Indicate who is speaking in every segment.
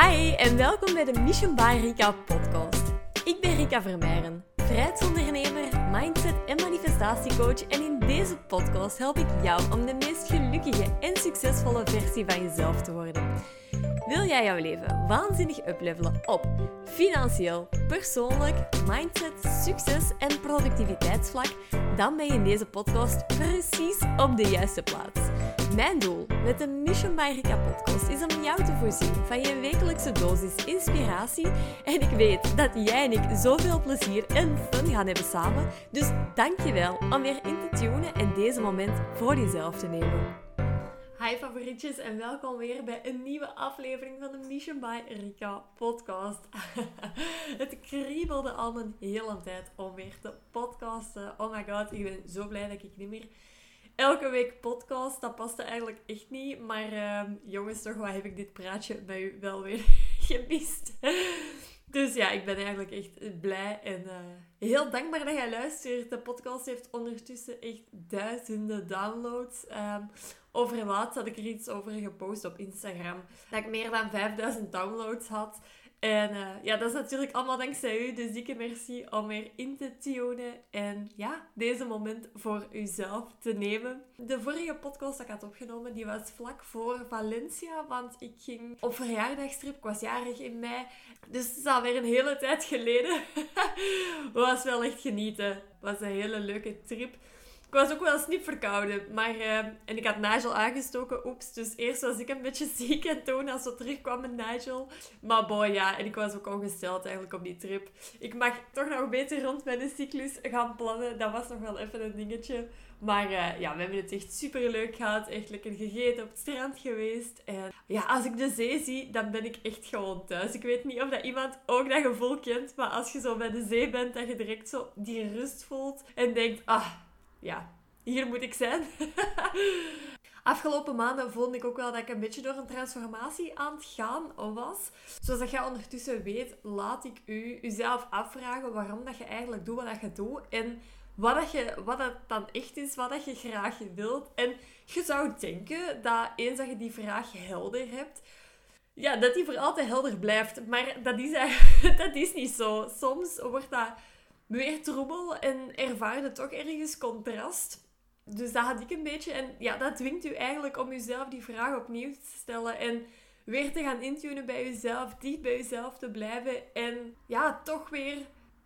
Speaker 1: Hi en welkom bij de Mission by Rika podcast. Ik ben Rika Vermeijren, vrijheidsondernemer, mindset en manifestatiecoach en in deze podcast help ik jou om de meest gelukkige en succesvolle versie van jezelf te worden. Wil jij jouw leven waanzinnig uplevelen op financieel, persoonlijk, mindset, succes en productiviteitsvlak? Dan ben je in deze podcast precies op de juiste plaats. Mijn doel met de Mission by Rika podcast is om jou te voorzien van je wekelijkse dosis inspiratie. En ik weet dat jij en ik zoveel plezier en fun gaan hebben samen. Dus dankjewel om weer in te tunen en deze moment voor jezelf te nemen. Hi favorietjes en welkom weer bij een nieuwe aflevering van de Mission by Rika podcast. Het kriebelde al mijn hele tijd om weer te podcasten. Oh my god, ik ben zo blij dat ik niet meer elke week podcast. Dat paste eigenlijk echt niet. Maar uh, jongens, toch wat heb ik dit praatje bij u wel weer gemist. Dus ja, ik ben eigenlijk echt blij en uh, heel dankbaar dat jij luistert. De podcast heeft ondertussen echt duizenden downloads. Um, over laatst had ik er iets over gepost op Instagram. Dat ik meer dan 5000 downloads had. En uh, ja, dat is natuurlijk allemaal dankzij u. Dus dikke merci om weer in te tunen. En ja, deze moment voor uzelf te nemen. De vorige podcast dat ik had opgenomen, die was vlak voor Valencia. Want ik ging op verjaardagstrip. Ik was jarig in mei. Dus het is alweer een hele tijd geleden. was wel echt genieten. was een hele leuke trip. Ik was ook wel snip verkouden. Maar, uh, en ik had Nigel aangestoken. Oeps. Dus eerst was ik een beetje ziek en toen als we terugkwam met Nigel. Maar boy, ja. En ik was ook ongesteld eigenlijk op die trip. Ik mag toch nog beter rond mijn cyclus gaan plannen. Dat was nog wel even een dingetje. Maar uh, ja, we hebben het echt super leuk gehad. Echt lekker gegeten, op het strand geweest. En ja, als ik de zee zie, dan ben ik echt gewoon thuis. Ik weet niet of dat iemand ook dat gevoel kent. Maar als je zo bij de zee bent, dat je direct zo die rust voelt. En denkt, ah, ja, hier moet ik zijn. Afgelopen maanden voelde ik ook wel dat ik een beetje door een transformatie aan het gaan was. Zoals dat je ondertussen weet, laat ik u uzelf afvragen waarom dat je eigenlijk doet wat je doet. En wat, dat je, wat dat dan echt is, wat dat je graag wilt. En je zou denken dat eens dat je die vraag helder hebt, ja, dat die voor altijd helder blijft. Maar dat is, dat is niet zo. Soms wordt dat meer troebel en ervaar je toch ergens contrast. Dus dat had ik een beetje. En ja, dat dwingt u eigenlijk om uzelf die vraag opnieuw te stellen. En weer te gaan intunen bij uzelf. Dicht bij uzelf te blijven. En ja, toch weer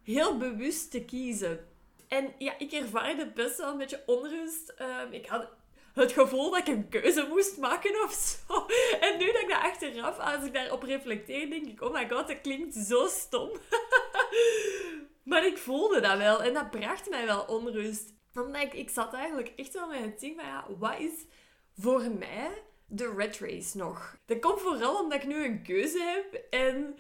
Speaker 1: heel bewust te kiezen. En ja, ik ervaarde best wel een beetje onrust. Um, ik had het gevoel dat ik een keuze moest maken of zo. En nu dat ik dat achteraf, als ik daarop reflecteer, denk ik... Oh my god, dat klinkt zo stom. maar ik voelde dat wel. En dat bracht mij wel onrust omdat ik, ik zat eigenlijk echt wel met het ding van ja, wat is voor mij de red race nog? Dat komt vooral omdat ik nu een keuze heb en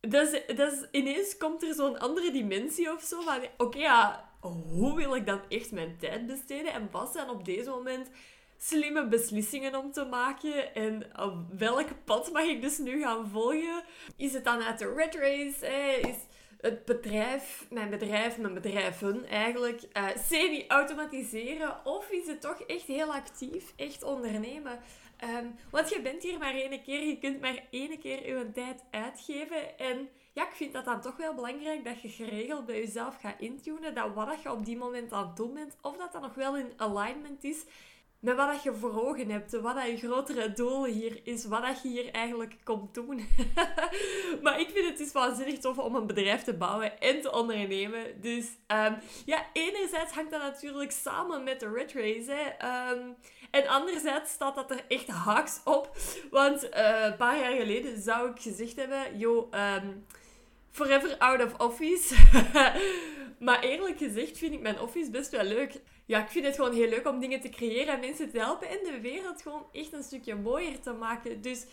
Speaker 1: dat is, dat is, ineens komt er zo'n andere dimensie of zo van oké ja, hoe wil ik dan echt mijn tijd besteden en wat zijn op deze moment slimme beslissingen om te maken en op welk pad mag ik dus nu gaan volgen? Is het dan uit de red race? Is, het bedrijf, mijn bedrijf, mijn bedrijven eigenlijk uh, semi-automatiseren? Of is het toch echt heel actief, echt ondernemen? Um, want je bent hier maar één keer, je kunt maar één keer je tijd uitgeven. En ja, ik vind dat dan toch wel belangrijk dat je geregeld bij jezelf gaat intunen. Dat wat je op die moment aan het doen bent, of dat dat nog wel in alignment is met wat je voor ogen hebt, wat je grotere doel hier is, wat je hier eigenlijk komt doen. maar ik vind het dus waanzinnig tof om een bedrijf te bouwen en te ondernemen. Dus um, ja, enerzijds hangt dat natuurlijk samen met de Red Race. Um, en anderzijds staat dat er echt haaks op. Want uh, een paar jaar geleden zou ik gezegd hebben, yo, um, forever out of office. maar eerlijk gezegd vind ik mijn office best wel leuk ja, ik vind het gewoon heel leuk om dingen te creëren en mensen te helpen en de wereld gewoon echt een stukje mooier te maken. Dus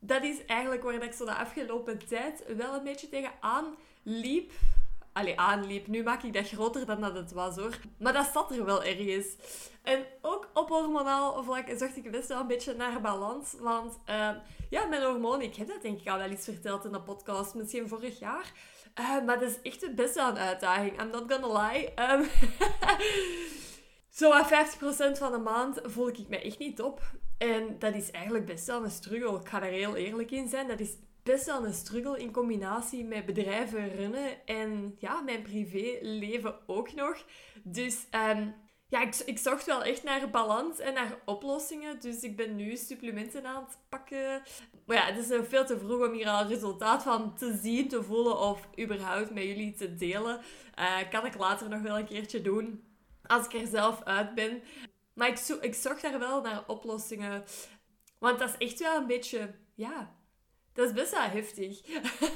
Speaker 1: dat is eigenlijk waar ik zo de afgelopen tijd wel een beetje tegenaan liep. Allee, aanliep. Nu maak ik dat groter dan dat het was hoor. Maar dat zat er wel ergens. En ook op hormonaal vlak zocht ik best wel een beetje naar balans. Want uh, ja, mijn hormonen, ik heb dat denk ik al wel eens verteld in de podcast, misschien vorig jaar. Uh, maar dat is echt best wel een uitdaging. I'm not gonna lie. Um, Zo aan 50% van de maand voel ik me echt niet op. En dat is eigenlijk best wel een struggle. Ik ga er heel eerlijk in zijn. Dat is best wel een struggle in combinatie met bedrijven runnen en ja, mijn privéleven ook nog. Dus um, ja, ik, ik zocht wel echt naar balans en naar oplossingen. Dus ik ben nu supplementen aan het pakken. Maar ja, het is veel te vroeg om hier al resultaat van te zien, te voelen of überhaupt met jullie te delen. Uh, kan ik later nog wel een keertje doen, als ik er zelf uit ben. Maar ik, zo ik zocht daar wel naar oplossingen. Want dat is echt wel een beetje, ja, dat is best wel heftig.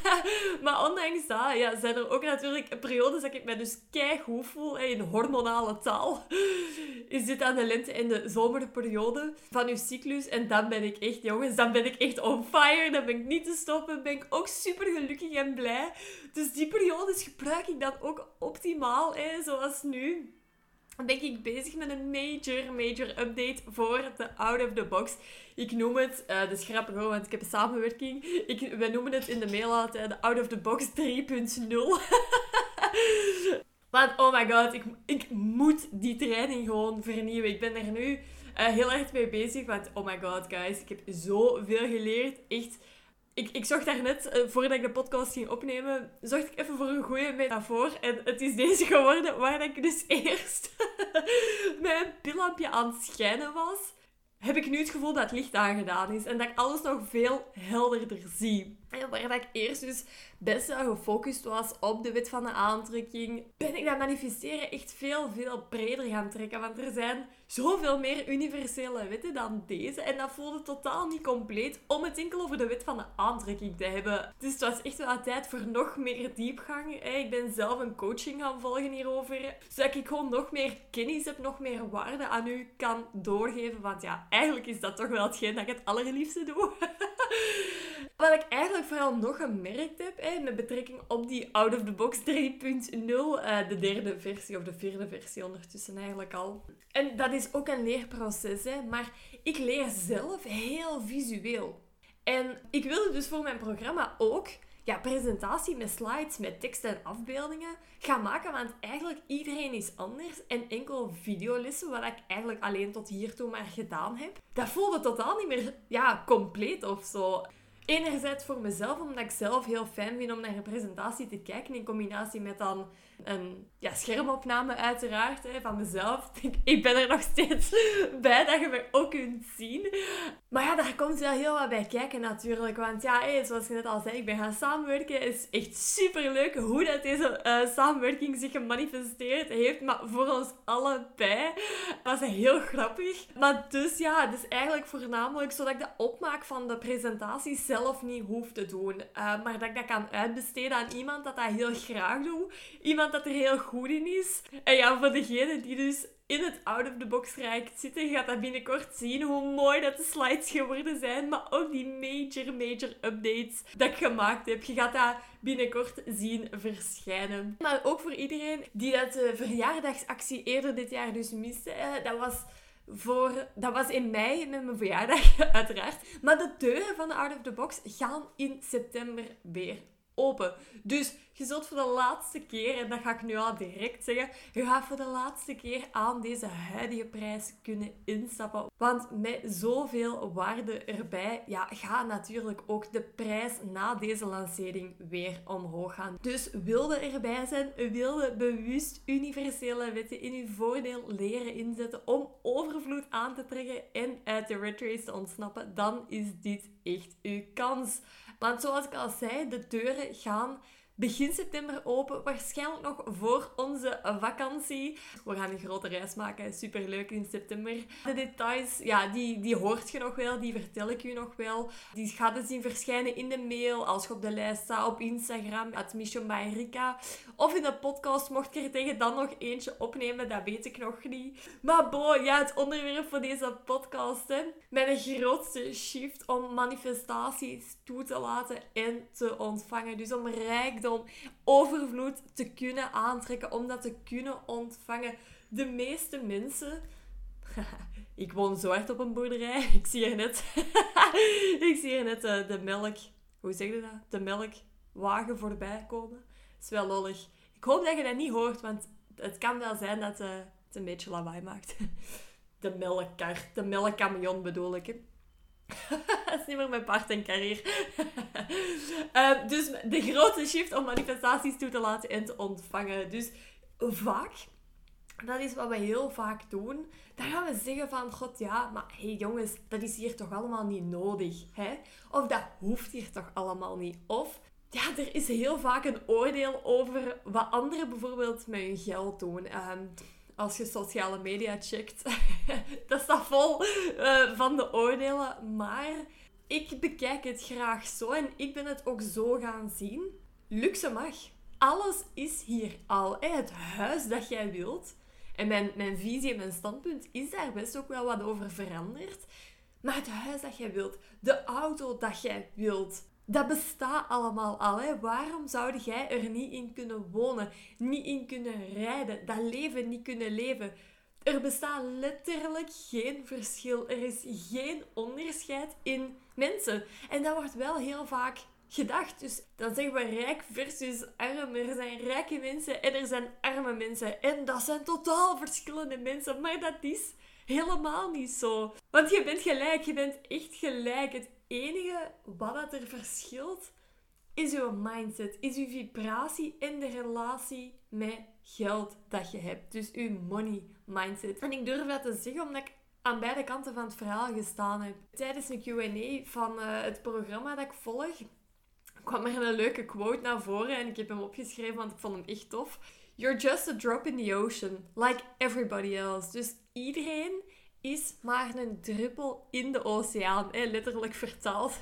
Speaker 1: maar ondanks dat ja, zijn er ook natuurlijk periodes dat ik me dus keigoed voel in hormonale taal. Is dit aan de lente- en de zomerperiode van uw cyclus. En dan ben ik echt, jongens, dan ben ik echt on fire. Dan ben ik niet te stoppen. Ben ik ook super gelukkig en blij. Dus die periodes gebruik ik dan ook optimaal, hè, zoals nu ben ik bezig met een major, major update voor de Out of the Box. Ik noem het, uh, dat is grappig hoor, want ik heb een samenwerking. Ik, wij noemen het in de mail altijd de Out of the Box 3.0. want oh my god, ik, ik moet die training gewoon vernieuwen. Ik ben er nu uh, heel erg mee bezig, want oh my god guys, ik heb zoveel geleerd. Echt ik, ik zocht daarnet, uh, voordat ik de podcast ging opnemen, zocht ik even voor een goede metafoor. En het is deze geworden waar ik dus eerst met een pillampje aan het schijnen was. Heb ik nu het gevoel dat het licht aangedaan is en dat ik alles nog veel helderder zie. En waar ik eerst dus best wel gefocust was op de wet van de aantrekking, ben ik dat manifesteren echt veel, veel breder gaan trekken. Want er zijn zoveel meer universele wetten dan deze. En dat voelde totaal niet compleet om het enkel over de wet van de aantrekking te hebben. Dus het was echt wel tijd voor nog meer diepgang. Ik ben zelf een coaching gaan volgen hierover. Zodat ik gewoon nog meer kennis heb, nog meer waarde aan u kan doorgeven. Want ja, eigenlijk is dat toch wel hetgeen dat ik het allerliefste doe. Wat ik eigenlijk vooral nog gemerkt heb, hè, met betrekking op die Out of the Box 3.0, uh, de derde versie of de vierde versie ondertussen eigenlijk al. En dat is ook een leerproces, hè, maar ik leer zelf heel visueel. En ik wilde dus voor mijn programma ook ja, presentatie met slides, met tekst en afbeeldingen gaan maken. Want eigenlijk iedereen is anders. En enkel videolessen, wat ik eigenlijk alleen tot hiertoe maar gedaan heb, dat voelde totaal niet meer ja, compleet of zo. Enerzijds voor mezelf, omdat ik zelf heel fijn vind om naar een presentatie te kijken in combinatie met dan een ja, schermopname uiteraard hè, van mezelf. Ik ben er nog steeds bij dat je me ook kunt zien. Maar ja, daar komt wel heel wat bij kijken natuurlijk. Want ja, zoals je net al zei, ik ben gaan samenwerken. Het is echt super leuk hoe dat deze uh, samenwerking zich gemanifesteerd heeft. Maar voor ons allebei was het heel grappig. Maar dus ja, het is eigenlijk voornamelijk zodat ik de opmaak van de presentatie zelf niet hoef te doen. Uh, maar dat ik dat kan uitbesteden aan iemand dat dat heel graag doet. Iemand dat er heel goed in is. En ja, voor degene die dus in het out-of-the-box rijk zitten, gaat dat binnenkort zien hoe mooi dat de slides geworden zijn. Maar ook die major, major updates dat ik gemaakt heb. Je gaat dat binnenkort zien verschijnen. Maar ook voor iedereen die dat uh, verjaardagsactie eerder dit jaar dus miste. dat was... Voor, dat was in mei met mijn verjaardag, uiteraard. Maar de deuren van de Out of the Box gaan in september weer open. Dus je zult voor de laatste keer, en dat ga ik nu al direct zeggen, je gaat voor de laatste keer aan deze huidige prijs kunnen instappen. Want met zoveel waarde erbij, ja, gaat natuurlijk ook de prijs na deze lancering weer omhoog gaan. Dus wilde erbij zijn, wilde bewust universele wetten in uw voordeel leren inzetten om overvloed aan te trekken en uit de red race te ontsnappen, dan is dit echt uw kans. Want zoals ik al zei, de deuren gaan begin september open. Waarschijnlijk nog voor onze vakantie. We gaan een grote reis maken. Super leuk in september. De details, ja, die, die hoort je nog wel. Die vertel ik je nog wel. Die gaat je zien verschijnen in de mail. Als je op de lijst staat op Instagram. At Mission by. Of in de podcast. Mocht ik er tegen dan nog eentje opnemen. Dat weet ik nog niet. Maar bo, ja, het onderwerp voor deze podcast. Hè. Mijn grootste shift om manifestaties toe te laten en te ontvangen. Dus om om overvloed te kunnen aantrekken, om dat te kunnen ontvangen. De meeste mensen. ik woon zo hard op een boerderij. Ik zie hier net. ik zie hier net de, eh, de melk. Hoe zeg je dat? De melkwagen voorbij komen. Dat is wel lollig. Ik hoop dat je dat niet hoort, want het kan wel zijn dat uh, het een beetje lawaai maakt. De melkkar, de melkkamion bedoel ik. dat is niet meer mijn part en carrière. uh, dus de grote shift om manifestaties toe te laten en te ontvangen. Dus vaak, dat is wat we heel vaak doen, dan gaan we zeggen van, god ja, maar hé hey jongens, dat is hier toch allemaal niet nodig. Hè? Of dat hoeft hier toch allemaal niet. Of ja, er is heel vaak een oordeel over wat anderen bijvoorbeeld met hun geld doen. Um, als je sociale media checkt, dat staat vol uh, van de oordelen. Maar ik bekijk het graag zo en ik ben het ook zo gaan zien. Luxe mag. Alles is hier al. Het huis dat jij wilt. En mijn, mijn visie en mijn standpunt is daar best ook wel wat over veranderd. Maar het huis dat jij wilt, de auto dat jij wilt, dat bestaat allemaal al. Hè? Waarom zou jij er niet in kunnen wonen, niet in kunnen rijden, dat leven niet kunnen leven? Er bestaat letterlijk geen verschil. Er is geen onderscheid in mensen. En dat wordt wel heel vaak gedacht. Dus dan zeggen we rijk versus arm. Er zijn rijke mensen en er zijn arme mensen. En dat zijn totaal verschillende mensen. Maar dat is helemaal niet zo. Want je bent gelijk. Je bent echt gelijk. Enige wat er verschilt is uw mindset, is uw vibratie in de relatie met geld dat je hebt. Dus uw money mindset. En ik durf dat te zeggen omdat ik aan beide kanten van het verhaal gestaan heb. Tijdens een Q&A van uh, het programma dat ik volg, kwam er een leuke quote naar voren en ik heb hem opgeschreven, want ik vond hem echt tof. You're just a drop in the ocean, like everybody else. Dus iedereen is maar een druppel in de oceaan, hè, letterlijk vertaald.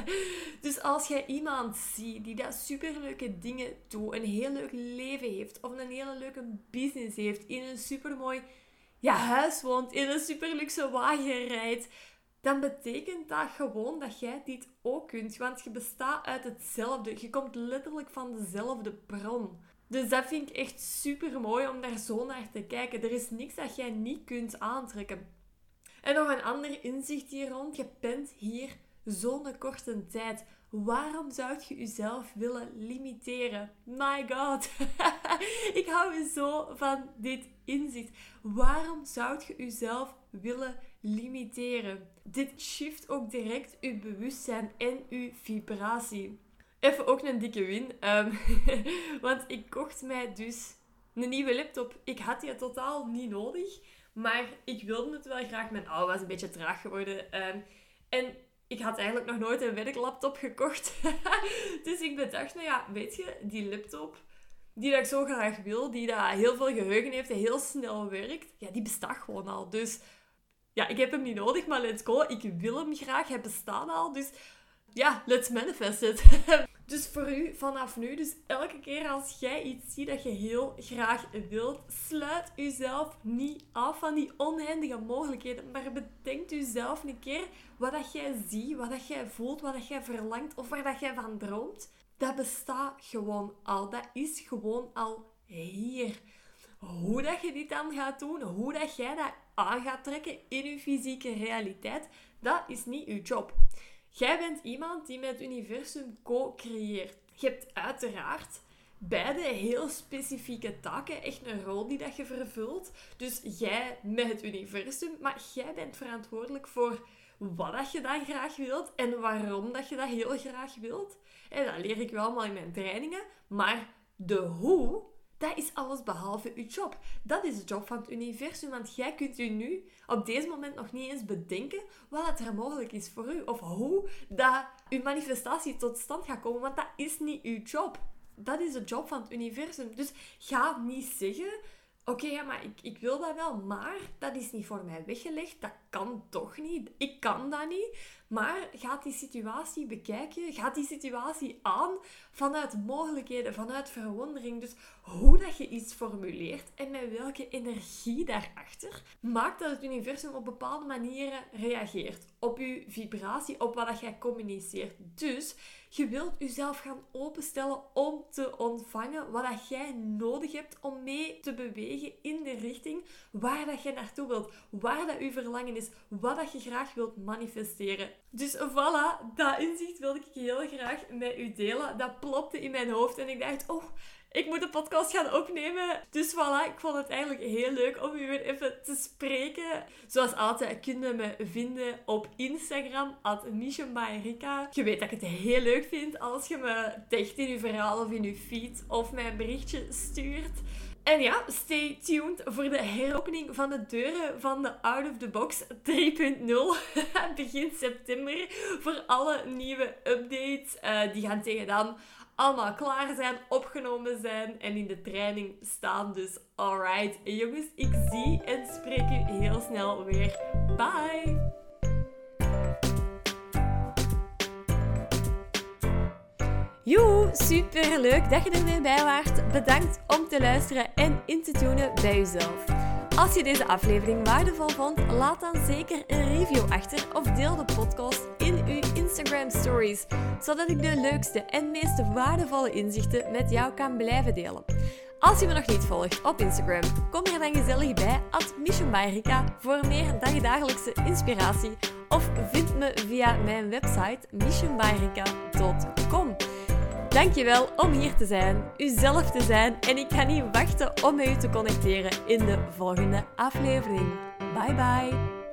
Speaker 1: dus als jij iemand ziet die dat superleuke dingen doet, een heel leuk leven heeft, of een hele leuke business heeft, in een supermooi ja, huis woont, in een superluxe wagen rijdt, dan betekent dat gewoon dat jij dit ook kunt. Want je bestaat uit hetzelfde. Je komt letterlijk van dezelfde bron. Dus dat vind ik echt super mooi om daar zo naar te kijken. Er is niks dat jij niet kunt aantrekken. En nog een ander inzicht hier rond. Je bent hier zo'n korte tijd. Waarom zou je jezelf willen limiteren? My god. ik hou zo van dit inzicht. Waarom zou je jezelf willen limiteren? Dit shift ook direct uw bewustzijn en uw vibratie. Even ook een dikke win. Um, want ik kocht mij dus een nieuwe laptop. Ik had die totaal niet nodig. Maar ik wilde het wel graag. Mijn oude was een beetje traag geworden. Um, en ik had eigenlijk nog nooit een werklaptop gekocht. dus ik bedacht, nou ja, weet je, die laptop die dat ik zo graag wil, die dat heel veel geheugen heeft en heel snel werkt, ja, die bestaat gewoon al. Dus ja, ik heb hem niet nodig, maar let's go. Ik wil hem graag, hij bestaat al. Dus ja, let's manifest it. dus voor u vanaf nu, dus elke keer als jij iets ziet dat je heel graag wilt, sluit jezelf niet af van die oneindige mogelijkheden. Maar bedenk jezelf een keer wat dat jij ziet, wat dat jij voelt, wat dat jij verlangt of waar dat jij van droomt. Dat bestaat gewoon al. Dat is gewoon al hier. Hoe dat je dit dan gaat doen, hoe dat jij dat aan gaat trekken in je fysieke realiteit, dat is niet je job. Jij bent iemand die met het universum co-creëert. Je hebt uiteraard beide heel specifieke taken, echt een rol die dat je vervult. Dus jij met het universum, maar jij bent verantwoordelijk voor wat dat je dan graag wilt en waarom dat je dat heel graag wilt. En dat leer ik wel allemaal in mijn trainingen, maar de hoe dat is alles behalve uw job. Dat is de job van het universum, want jij kunt u nu op deze moment nog niet eens bedenken wat er mogelijk is voor u. Of hoe dat uw manifestatie tot stand gaat komen, want dat is niet uw job. Dat is de job van het universum. Dus ga niet zeggen Oké, ja, maar ik, ik wil dat wel, maar dat is niet voor mij weggelegd. Dat kan toch niet. Ik kan dat niet. Maar gaat die situatie bekijken. Gaat die situatie aan vanuit mogelijkheden, vanuit verwondering. Dus hoe dat je iets formuleert en met welke energie daarachter, maakt dat het universum op bepaalde manieren reageert. Op je vibratie, op wat dat jij communiceert. Dus je wilt jezelf gaan openstellen om te ontvangen wat dat jij nodig hebt om mee te bewegen in de richting waar dat je naartoe wilt. Waar dat je verlangen is. Wat dat je graag wilt manifesteren. Dus voilà, dat inzicht wilde ik heel graag met u delen. Dat plopte in mijn hoofd en ik dacht, oh, ik moet de podcast gaan opnemen. Dus voilà, ik vond het eigenlijk heel leuk om u weer even te spreken. Zoals altijd kun je me vinden op Instagram, at Je weet dat ik het heel leuk vind als je me tagt in je verhaal of in je feed of mij een berichtje stuurt. En ja, stay tuned voor de heropening van de deuren van de Out of the Box 3.0 begin september. Voor alle nieuwe updates. Uh, die gaan tegen dan allemaal klaar zijn, opgenomen zijn en in de training staan. Dus alright, jongens, ik zie en spreek u heel snel weer. Bye! Joe, super leuk dat je er weer bij waart. Bedankt om te luisteren en in te tunen bij jezelf. Als je deze aflevering waardevol vond, laat dan zeker een review achter of deel de podcast in uw Instagram stories, zodat ik de leukste en meest waardevolle inzichten met jou kan blijven delen. Als je me nog niet volgt op Instagram, kom er dan gezellig bij at voor meer dagdagelijkse inspiratie of vind me via mijn website missionbyrica.com. Dankjewel om hier te zijn, uzelf te zijn en ik ga niet wachten om met u te connecteren in de volgende aflevering. Bye bye!